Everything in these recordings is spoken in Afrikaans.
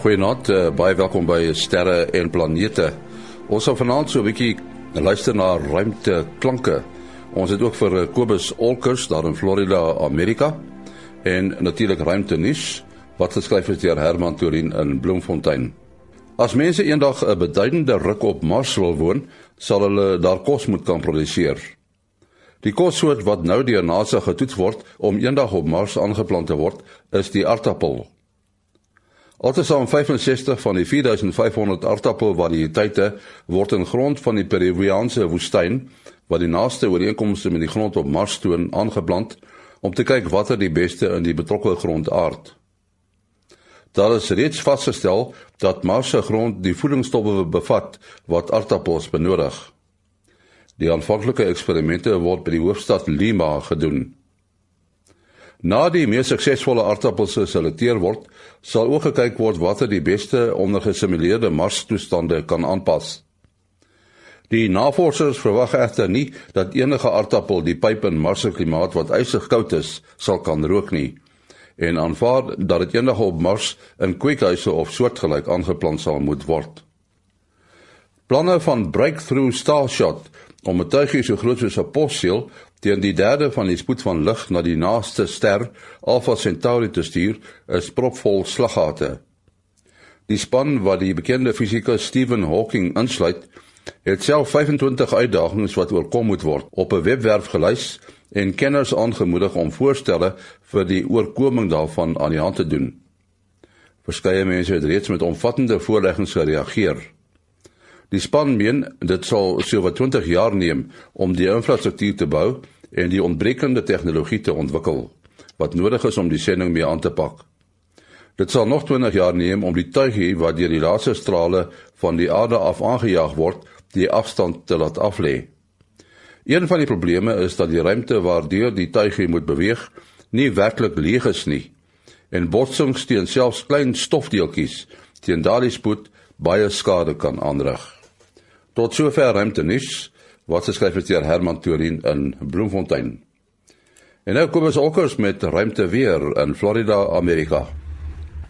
goeienaand. Uh, baie welkom by Sterre en Planete. Ons sal vanaand so 'n bietjie luister na ruimte klanke. Ons het ook vir eh, Kobus Olkers daar in Florida, Amerika en natuurlik ruimte nuus wat geskryf is deur Herman Torin in Bloemfontein. As mense eendag 'n beduidende ruk op Mars wil woon, sal hulle daar kos moet kan produseer. Die kossoort wat nou deur NASA getoets word om eendag op Mars aangeplant te word, is die aardappel. Altesaam 65 van die 4500 aardappelvariëteite word in grond van die Peruviaanse woestyn, wat die naaste ooreenkomste met die grond op Mars toon, aangeplant om te kyk watter die beste in die betrokke grond aard. Daar is reeds vasgestel dat Mars se grond die voedingsstowwe bevat wat aardappels benodig. Die aanvanklike eksperimente word by die hoofstad Lima gedoen. Na die mees suksesvolle aardappels geselekteer word, sal ook gekyk word watter die beste onder gesimuleerde Mars-toestande kan aanpas. Die navorsers verwag egter nie dat enige aardappel die pyp in Mars se klimaat wat ysig koud is, sal kan rook nie en aanvaar dat dit eendag op Mars in kweekhuise of soortgelyk aangeplant sal moet word. Planne van Breakthrough Starshot om 'n tuigie so groot soos 'n posseil teen die derde van die spoed van lig na die naaste ster Alpha Centauri te stuur, is propvol slaggate. Die span wat die bekende fisikus Stephen Hawking insluit, het self 25 uitdagings wat oorkom moet word op 'n webwerf gelys en kenners aangemoedig om voorstelle vir die oorkoming daarvan aan die hand te doen. Verskeie mense het reeds met omvattende voorleggings gereageer. Die span meen dit sal sowat 20 jaar neem om die infrastruktuur te bou en die ontbrekende tegnologie te ontwikkel wat nodig is om die sending mee aan te pak. Dit sal nog 20 jaar neem om die tuigie wat deur die laserstrale van die aarde af aangejaag word, die afstand te laat aflê. Een van die probleme is dat die ruimte waardeur die tuigie moet beweeg nie werklik leeg is nie en botsings teen selfs klein stofdeeltjies teen daardie spoed baie skade kan aanrig. Tot sover ruimte nuus wat geskryf is deur Herman Torin in Bloemfontein. En nou kom ons okkers met ruimte weer in Florida, Amerika.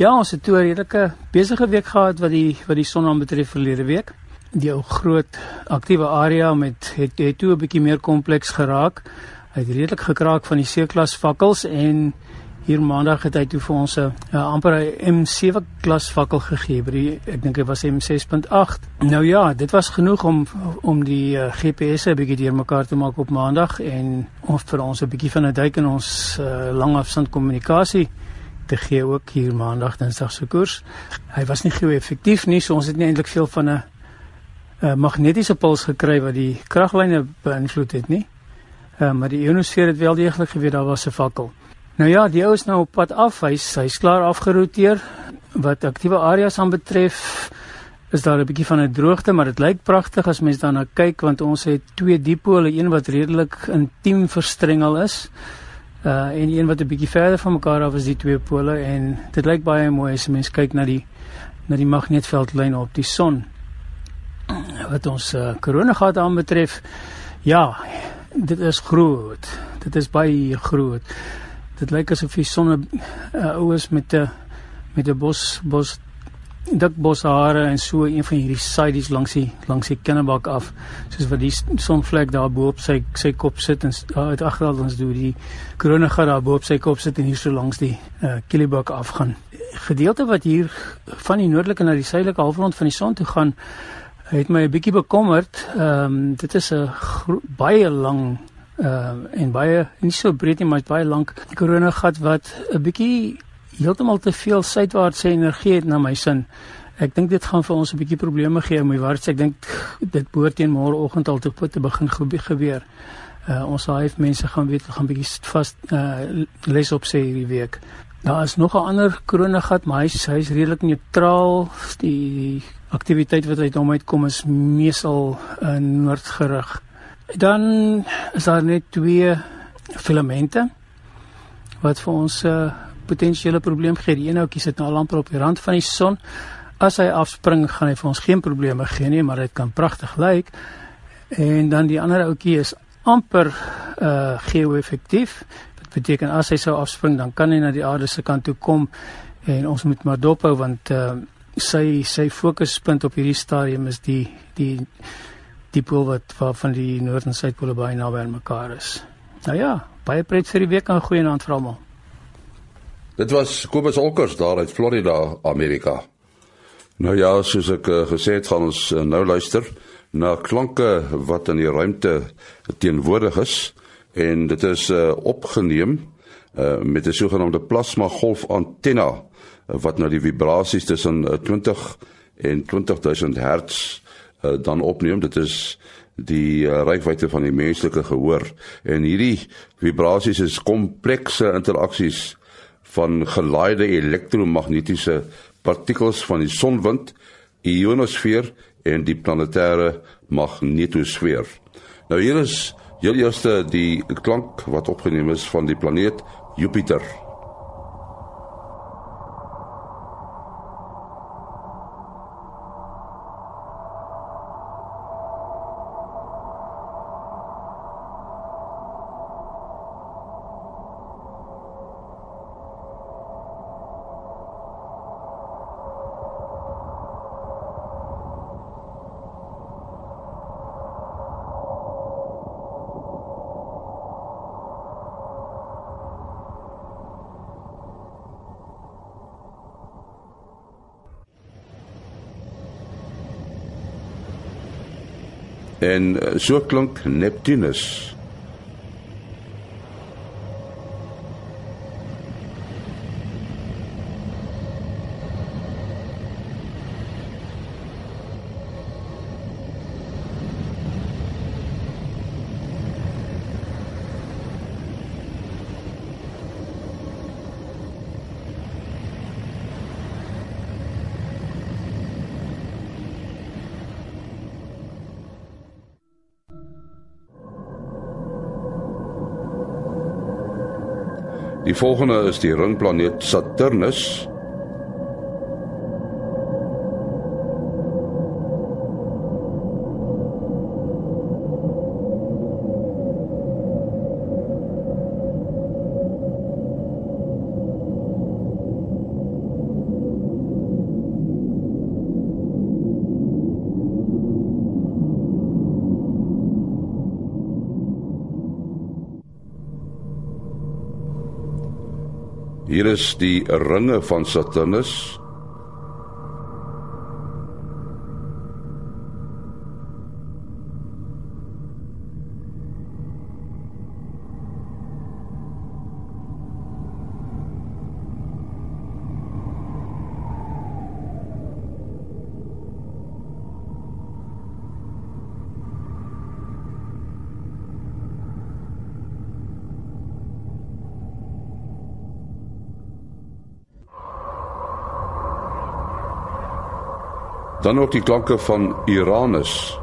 Ja, ons het toe 'n redelike besige week gehad wat die wat die son aanbetref verlede week. Die ou groot aktiewe area met het het toe 'n bietjie meer kompleks geraak. Hy het redelik gekraak van die C-klas vakkels en hier maandag het hy toe vir ons 'n amper 'n M7 klas fakkel gegee by die ek dink dit was M6.8. Nou ja, dit was genoeg om om die uh, GPS 'n bietjie deurmekaar te maak op maandag en om vir ons 'n bietjie van 'n duik in ons uh, langafstand kommunikasie te gee ook hier maandag dinsdag se koers. Hy was nie gou effektief nie, so ons het nie eintlik veel van 'n uh, magnetiese puls gekry wat die kraglyne beïnvloed het nie. Uh, maar die ionosfeer het wel deeglik geweet daar was 'n fakkel. Nou ja, die ou is nou op pad af. Hy's hy's klaar afgeroteer. Wat aktiewe areas aanbetref, is daar 'n bietjie van 'n droogte, maar dit lyk pragtig as mens daarna kyk want ons het twee dipole, een wat redelik intiem verstrengel is. Uh en een wat 'n bietjie verder van mekaar af is die twee pole en dit lyk baie mooi as mens kyk na die na die magneetveldlyn op die son. Wat ons uh, koronagat aanbetref, ja, dit is groot. Dit is baie groot dit lyk asof die son 'n uh, ou is met 'n met 'n bos bos dik bos hare en so een van hierdie sides langs die langs die kinnebak af. Soos wat die sonvlek daar bo op sy sy kop sit en uh, uit agterhand ons doen die korona gat daar bo op sy kop sit en hier so langs die uh, kinnebak afgaan gedeelte wat hier van die noordelike na die suidelike halfrond van die son toe gaan het my 'n bietjie bekommerd. Ehm um, dit is 'n baie lang Ehm uh, en baie nie so breed nie, maar baie lank korona gat wat 'n bietjie heeltemal te veel suidwaartse energie het na my sin. Ek dink dit gaan vir ons 'n bietjie probleme gee om die waarts. Ek dink dit behoort teen môreoggend al te te begin gebeur. Uh ons HF mense gaan weet gaan bietjie vas uh les op sê hierdie week. Daar is nog 'n ander korona gat, maar hy's hy's redelik neutraal. Die, aktiwiteit wat uit hom uitkom is meesal uh, noordgerig. Dan is daar net twee filamente wat vir ons 'n uh, potensiële probleem gee. Die een ouetjie sit nou amper op die rand van die son. As hy afspring, gaan hy vir ons geen probleme gee nie, maar dit kan pragtig lyk. En dan die ander ouetjie is amper uh geo-effektief. Dit beteken as hy sou afspring, dan kan hy na die aarde se kant toe kom en ons moet maar dophou want uh sy sy fokuspunt op hierdie stadium is die die die pool wat van die noord en suidpole baie naby aan mekaar is. Nou ja, baie pret vir die week en goeie aand vir almal. Dit was Kobus Olkers daar uit Florida, Amerika. Nou ja, soos ek uh, gesê het, gaan ons uh, nou luister na klanke wat in die ruimte teenwoordig is en dit is uh, opgeneem uh, met 'n sogenaamde plasma golf antenna wat nou die vibrasies tussen 20 en 20000 Hz uh, dan opneem. Dit is die uh, reikwydte van die menslike gehoor en hierdie vibrasies is komplekse interaksies van gelaaide elektromagnetiese partikels van die sonwind, ionosfeer en die planetêre magnetosfeer. Nou hier is heel eerste die klank wat opgeneem is van die planeet Jupiter. En eh, so klink Neptunus. Die volgende is die ringplaneet Saturnus Hier is die ringe van Saturnus Dan ook die klanke van Uranus.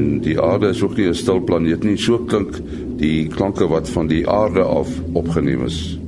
En die aarde is ook nie 'n stil planeet nie. So klink die klanke wat van die aarde af opgeneem is.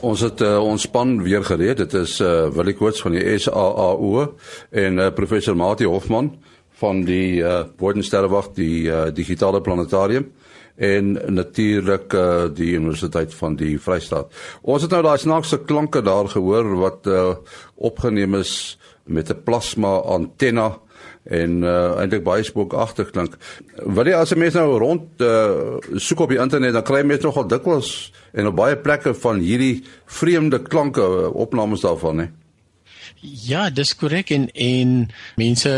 Ons het uh, ons span weer gereed. Dit is uh, Willie Koorts van die SAAO en uh, professor Mati Hofman van die uh, Bodensterrewag, die uh, digitale planetarium en natuurlik uh, die universiteit van die Vrystaat. Ons het nou daai snaakse klanke daar gehoor wat uh, opgeneem is met 'n plasma antenna en uh, eintlik baie spookagtig klink. Wil jy as 'n mens nou rond uh, soek op die internet dan kry jy net nogal dikwels en op baie plekke van hierdie vreemde klanke opnames daarvan hè. Ja, dis korrek en en mense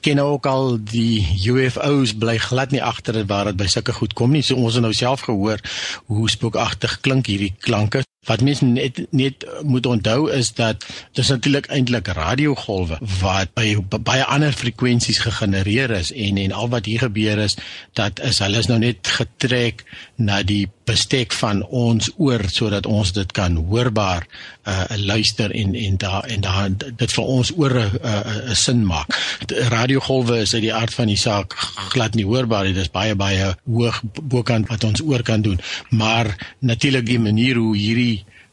ken nou ook al die UFO's bly glad nie agter waar dit by sulke goed kom nie. So ons het nou self gehoor hoe spookagtig klink hierdie klanke. Wat mense net net moet onthou is dat dis natuurlik eintlik radiogolwe wat by baie ander frekwensies gegenereer is en en al wat hier gebeur is dat is hulle is nou net getrek na die bestek van ons oor sodat ons dit kan hoorbaar uh luister en en daar en daar dit vir ons oor 'n uh, uh, sin maak. Radiogolwe is uit die aard van die saak glad nie hoorbaar nie. Dit is baie baie hoog bokant wat ons oor kan doen. Maar natuurlik die manier hoe hierdie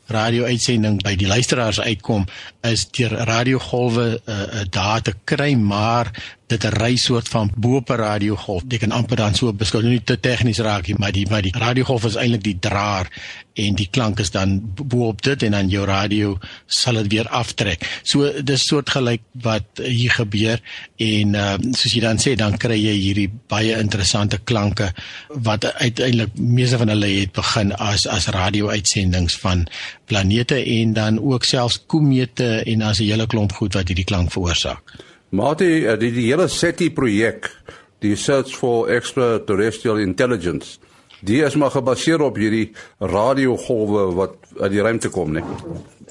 radio-uitsending by die luisteraars uitkom is deur radiogolwe uh, uh, daar te kry maar dit 'n ry soort van bo-op radiogolf. Jy kan amper dan so beskou nie te tegnies raak nie, maar die maar die radiogolf is eintlik die draer en die klank is dan bo-op dit en dan jou radio sal dit weer aftrek. So dis soortgelyk wat hier gebeur en uh, soos jy dan sê dan kry jy hierdie baie interessante klanke wat uiteindelik meeste van hulle het begin as as radio-uitsendings van planete en dan ook selfs komete en as 'n hele klomp goed wat hierdie klank veroorsaak. Maar die eh, die, die hele SETI projek, die Search for Extraterrestrial Intelligence, die is maar gebaseer op hierdie radiogolwe wat uit die ruimte kom, né?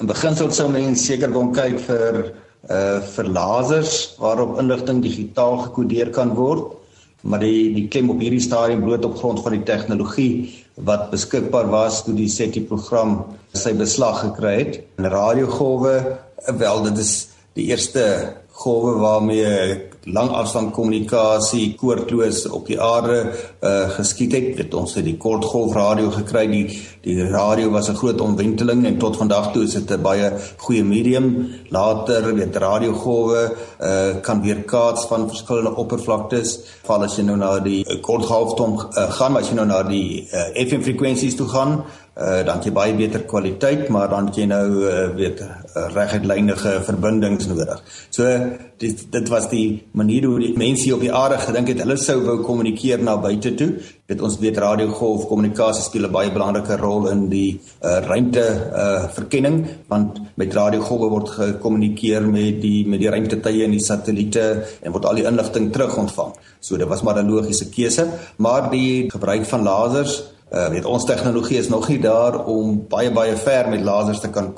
In beginsel sou mens seker kon kyk vir uh vir lasers waarop inligting digitaal gekodeer kan word, maar die die klem op hierdie stadium bloot op grond van die tegnologie wat beskikbaar was toe die SETI program sy beslag gekry het. En radiogolwe, wel dit is die eerste golwe waarmee langafstand kommunikasie koordloos op die aarde uh geskied het. Dit ons het die kortgolf radio gekry. Die die radio was 'n groot omwenteling en tot vandag toe is dit 'n baie goeie medium. Later weet radiogolwe uh kan weerkaats van verskillende oppervlaktes. Val as jy nou na die kortgolftom uh, gaan, as jy nou na die uh, FM frekwensies toe gaan, uh, dan jy baie beter kwaliteit, maar dan jy nou uh, weet reguitlynige verbindings nodig. So dit dit was die manier hoe die mense op die aarde gedink het hulle sou wou kommunikeer na buite toe. Dit ons weet radiogolf kommunikasie speel 'n baie belangrike rol in die uh, ruimte uh, verkenning want met radiogolwe word gekommunikeer met die met die ruimtetuie en die satelliete en word al die inligting terug ontvang. So dit was maar 'n logiese keuse, maar die gebruik van lasers Uh weet ons tegnologie is nog nie daar om baie baie ver met lasers te kan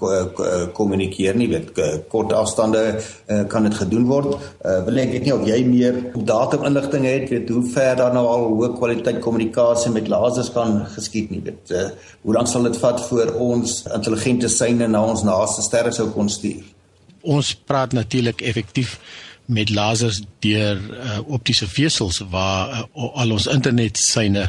kommunikeer nie. Weet kort afstande uh, kan dit gedoen word. Uh wil ek weet nie of jy meer data-inligting het, weet hoe ver daar nou al hoë kwaliteit kommunikasie met lasers kan geskied nie. Weet uh, hoe lank sal dit vat voor ons intelligente syne na ons naaste sterre sou kon stuur? Ons praat natuurlik effektief met lasers deur uh, optiese vesels waar uh, al ons internetsyne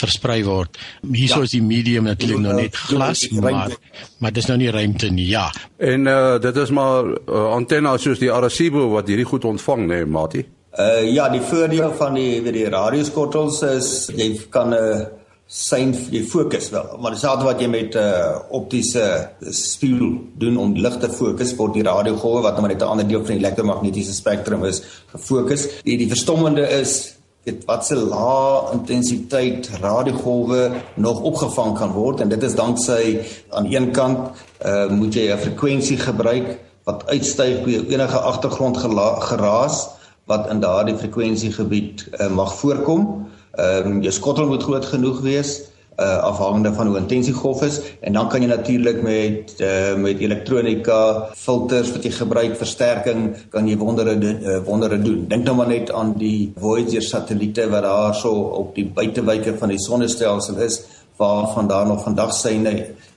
versprei word. Hierso ja. is die medium natuurlik nou net glas, maar maar dis nou nie ruimte nie. Ja. En uh, dit is maar uh, antenne soos die Arecibo wat hierdie goed ontvang, né, nee, Mati? Uh ja, die voordeel van die weet die radioskottels is jy kan 'n uh, syn jy fokus wel maar dieselfde wat jy met 'n uh, optiese spieël doen om lig te fokus word die radiogolwe wat nou net 'n ander deel van die elektromagnetiese spektrum is gefokus. Die die verstommende is dit wat se lae intensiteit radiogolwe nog opgevang kan word en dit is danksy aan een kant uh, moet jy 'n frekwensie gebruik wat uitstyg bo enige agtergrond geraas wat in daardie frekwensiegebied uh, mag voorkom Ehm um, jou skottel moet groot genoeg wees uh afhangende van hoe intens die golf is en dan kan jy natuurlik met uh met elektronika filters wat jy gebruik versterking kan jy wondere uh, wondere doen. Dink nou maar net aan die Voyager satelliete wat daar so op die buitewyke van die sonnestelsel is waarvan daar nog vandag syne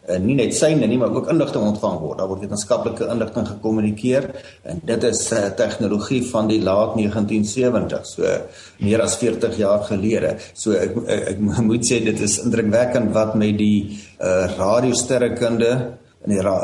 uh, nie net syne nie, maar ook inligting ontvang word. Daar word wetenskaplike inligting gekommunikeer en dit is uh, tegnologie van die laat 1970s, so meer as 40 jaar gelede. So ek ek, ek moet sê dit is indrukwekkend wat met die uh, radiosterrekunde en die ra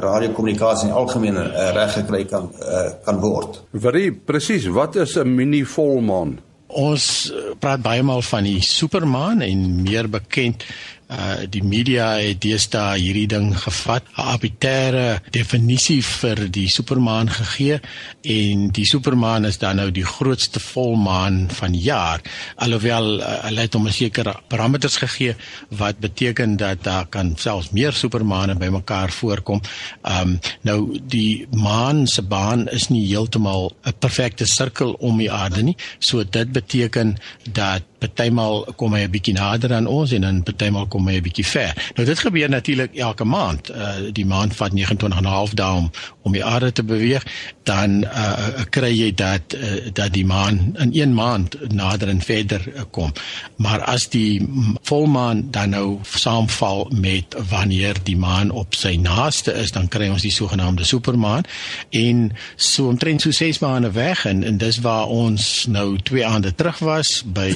radiokommunikasie in algemeen uh, reg gekry kan uh, kan word. Vir presies, wat is 'n mini volmaan? Ons praat baie maal van die supermaan en meer bekend uh die media het deesdae hierdie ding gevat 'n arbitreëre definisie vir die supermaan gegee en die supermaan is dan nou die grootste volmaan van jaar alhoewel uh, hulle het hom 'n sekere parameters gegee wat beteken dat daar kan selfs meer supermaane bymekaar voorkom. Um nou die maan se baan is nie heeltemal 'n perfekte sirkel om die aarde nie. So dit beteken dat partymal kom hy 'n bietjie nader aan ons en dan partymal kom hy 'n bietjie ver. Nou dit gebeur natuurlik elke maand. Uh die maand vat 29 en 'n half dae om om die aarde te beweeg, dan uh kry jy dat uh, dat die maan in een maand nader en verder uh, kom. Maar as die volmaan dan nou saamval met wanneer die maan op sy naaste is, dan kry ons die sogenaamde supermaan en so omtrent so 6 maande weg en en dis waar ons nou twee aande terug was by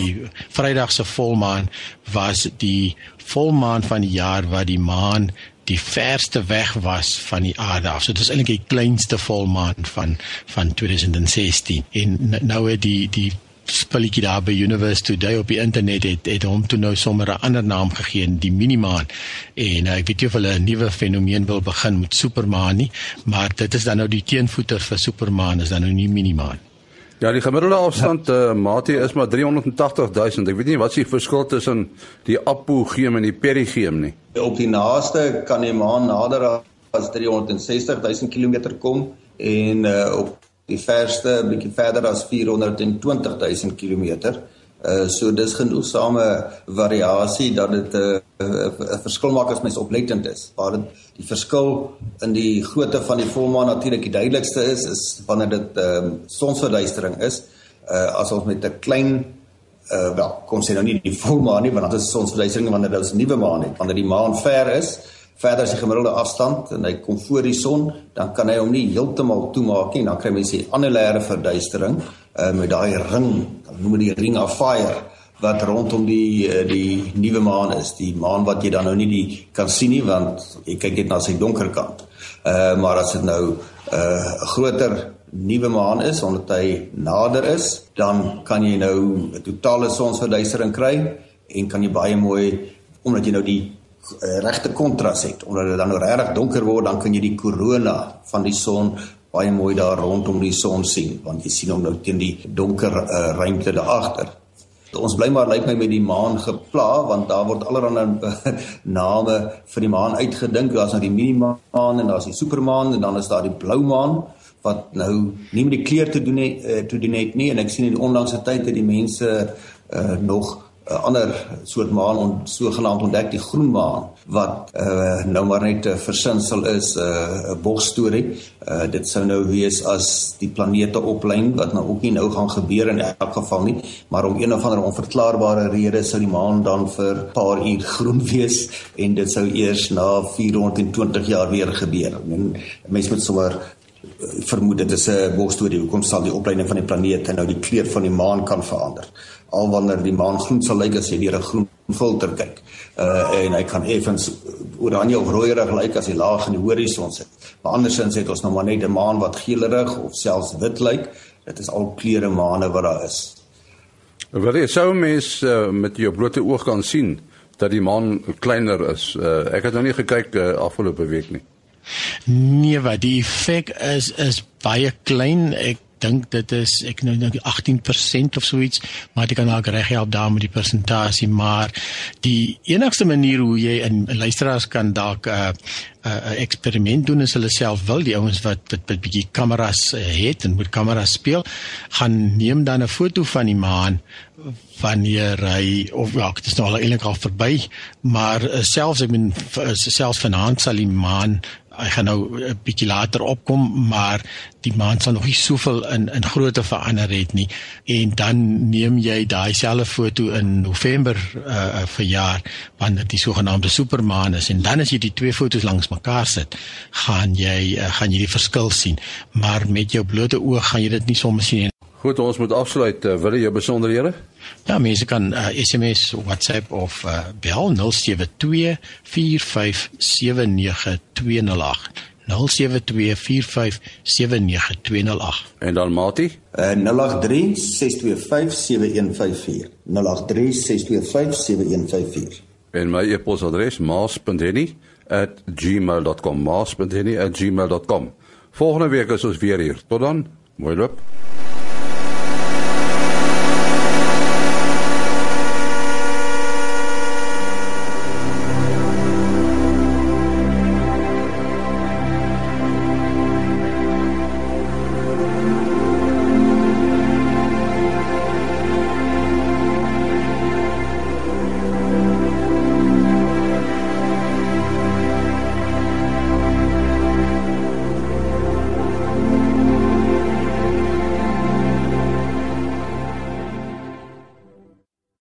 Vrydag se volmaan was die volmaan van die jaar wat die maan die verste weg was van die aarde af. So dit is eintlik die kleinste volmaan van van 2016. En nou het die die spulletjie daar by Universe Today op die internet het het hom toe nou sommer 'n ander naam gegee, die minimaan. En uh, ek weet nie of hulle 'n nuwe fenomeen wil begin met supermaan nie, maar dit is dan nou die teenvoeter vir supermaan is dan nou nie minimaan. Ja, die gemiddelde afstand uh, maatie is maar 380 000. Ek weet nie wat die verskil tussen die apogeum en die perigeum nie. Op die naaste kan die maan nader as 360 000 km kom en uh, op die verste bietjie verder as 420 000 km. Uh so dis genoegsame variasie dat dit 'n uh, 'n verskil maak as mens oplettend is. Waar dit die verskil in die grootte van die volmaan natuurlik die duidelikste is is wanneer dit ehm um, sonsverduistering is. Uh as ons met 'n klein uh wel kom sê nou nie die volmaan nie want dit is sonsverduistering wanneer dit 'n nuwe maan het. Wanneer die maan ver is, verder as die gemiddelde afstand en hy kom voor die son, dan kan hy hom nie heeltemal toemaak nie. Dan kry mens die annulêre verduistering uh met daai ring, dan noem die ring of fire wat rondom die eh, die nuwe maan is, die maan wat jy dan nou nie die kan sien nie want jy kyk net na sy donker kant. Uh maar as dit nou 'n uh, groter nuwe maan is omdat hy nader is, dan kan jy nou 'n totale sonsverduistering kry en kan jy baie mooi omdat jy nou die uh, regte kontras het, omdat dit dan nou regtig donker word, dan kan jy die korona van die son baie mooi daar rondom die son sien want jy sien hom nou teen die donker uh, ruimte daar agter. Ons bly maar lyk my met die maan gepla want daar word allerlei name vir die maan uitgedink. Daar's nou die minimaan en daar's die supermaan en dan is daar die blou maan wat nou nie met die kleur te doen het, uh, te doen het nie en ek sien in onlangse tyd het die mense uh, nog 'n ander soort maan on sogenaamd ontdek die groen maan wat uh, nou maar net 'n versinsel is 'n uh, bogstorie. Uh, dit sou nou wees as die planete oplyn wat nou ook nie nou gaan gebeur in elk geval nie, maar om een of ander onverklaarbare rede sou die maan dan vir 'n paar uur groen wees en dit sou eers na 420 jaar weer gebeur. En mense moet sommer vermoed dit is 'n bogstorie hoekom sal die opleiding van die planete nou die kleur van die maan kan verander al wanneer die maan groen sal lyk as jy deur 'n groen filter kyk. Uh en hy kan effens oranje of rooierig lyk as hy laag in die horison sit. Maar andersins het ons nou maar net 'n maan wat geelerig of selfs wit lyk. Dit is al kleure maane wat daar is. Wat jy sou mens uh, met jou blote oog kan sien dat die maan kleiner is. Uh, ek het nog nie gekyk uh, afgelope week nie. Nee, wat die effek is is baie klein. Ek dink dit is ek nou nou 18% of so iets, maar ek kan dalk reg help daar met die persentasie, maar die enigste manier hoe jy in luisteraars kan dalk 'n uh, 'n uh, eksperiment doen as hulle self wil, die ouens wat wat 'n bietjie kameras uh, het en met kameras speel, gaan neem dan 'n foto van die maan wanneer hy of ja, dit is nou al eintlik al verby, maar uh, selfs ek bedoel selfs vanaand sal die maan hy gaan nou 'n bietjie later opkom, maar die maan sal nog nie soveel in in grootte verander het nie. En dan neem jy daai selfe foto in November uh vir jaar wanneer die sogenaamde supermaan is en dan as jy die twee fotos langs mekaar sit, gaan jy uh, gaan jy die verskil sien. Maar met jou blote oog gaan jy dit nie sommer sien nie. Goed, ons moet afsluit. Uh, wil jy besonderhede? Ja, mense kan uh, SMS, WhatsApp of uh, bel 072 4579208. 0724579208. En dan Mati? Uh, 0836257154. 0836257154. En my e-posadres maas.henny@gmail.com. maas.henny@gmail.com. Volgende week is ons weer hier. Tot dan. Mooi loop.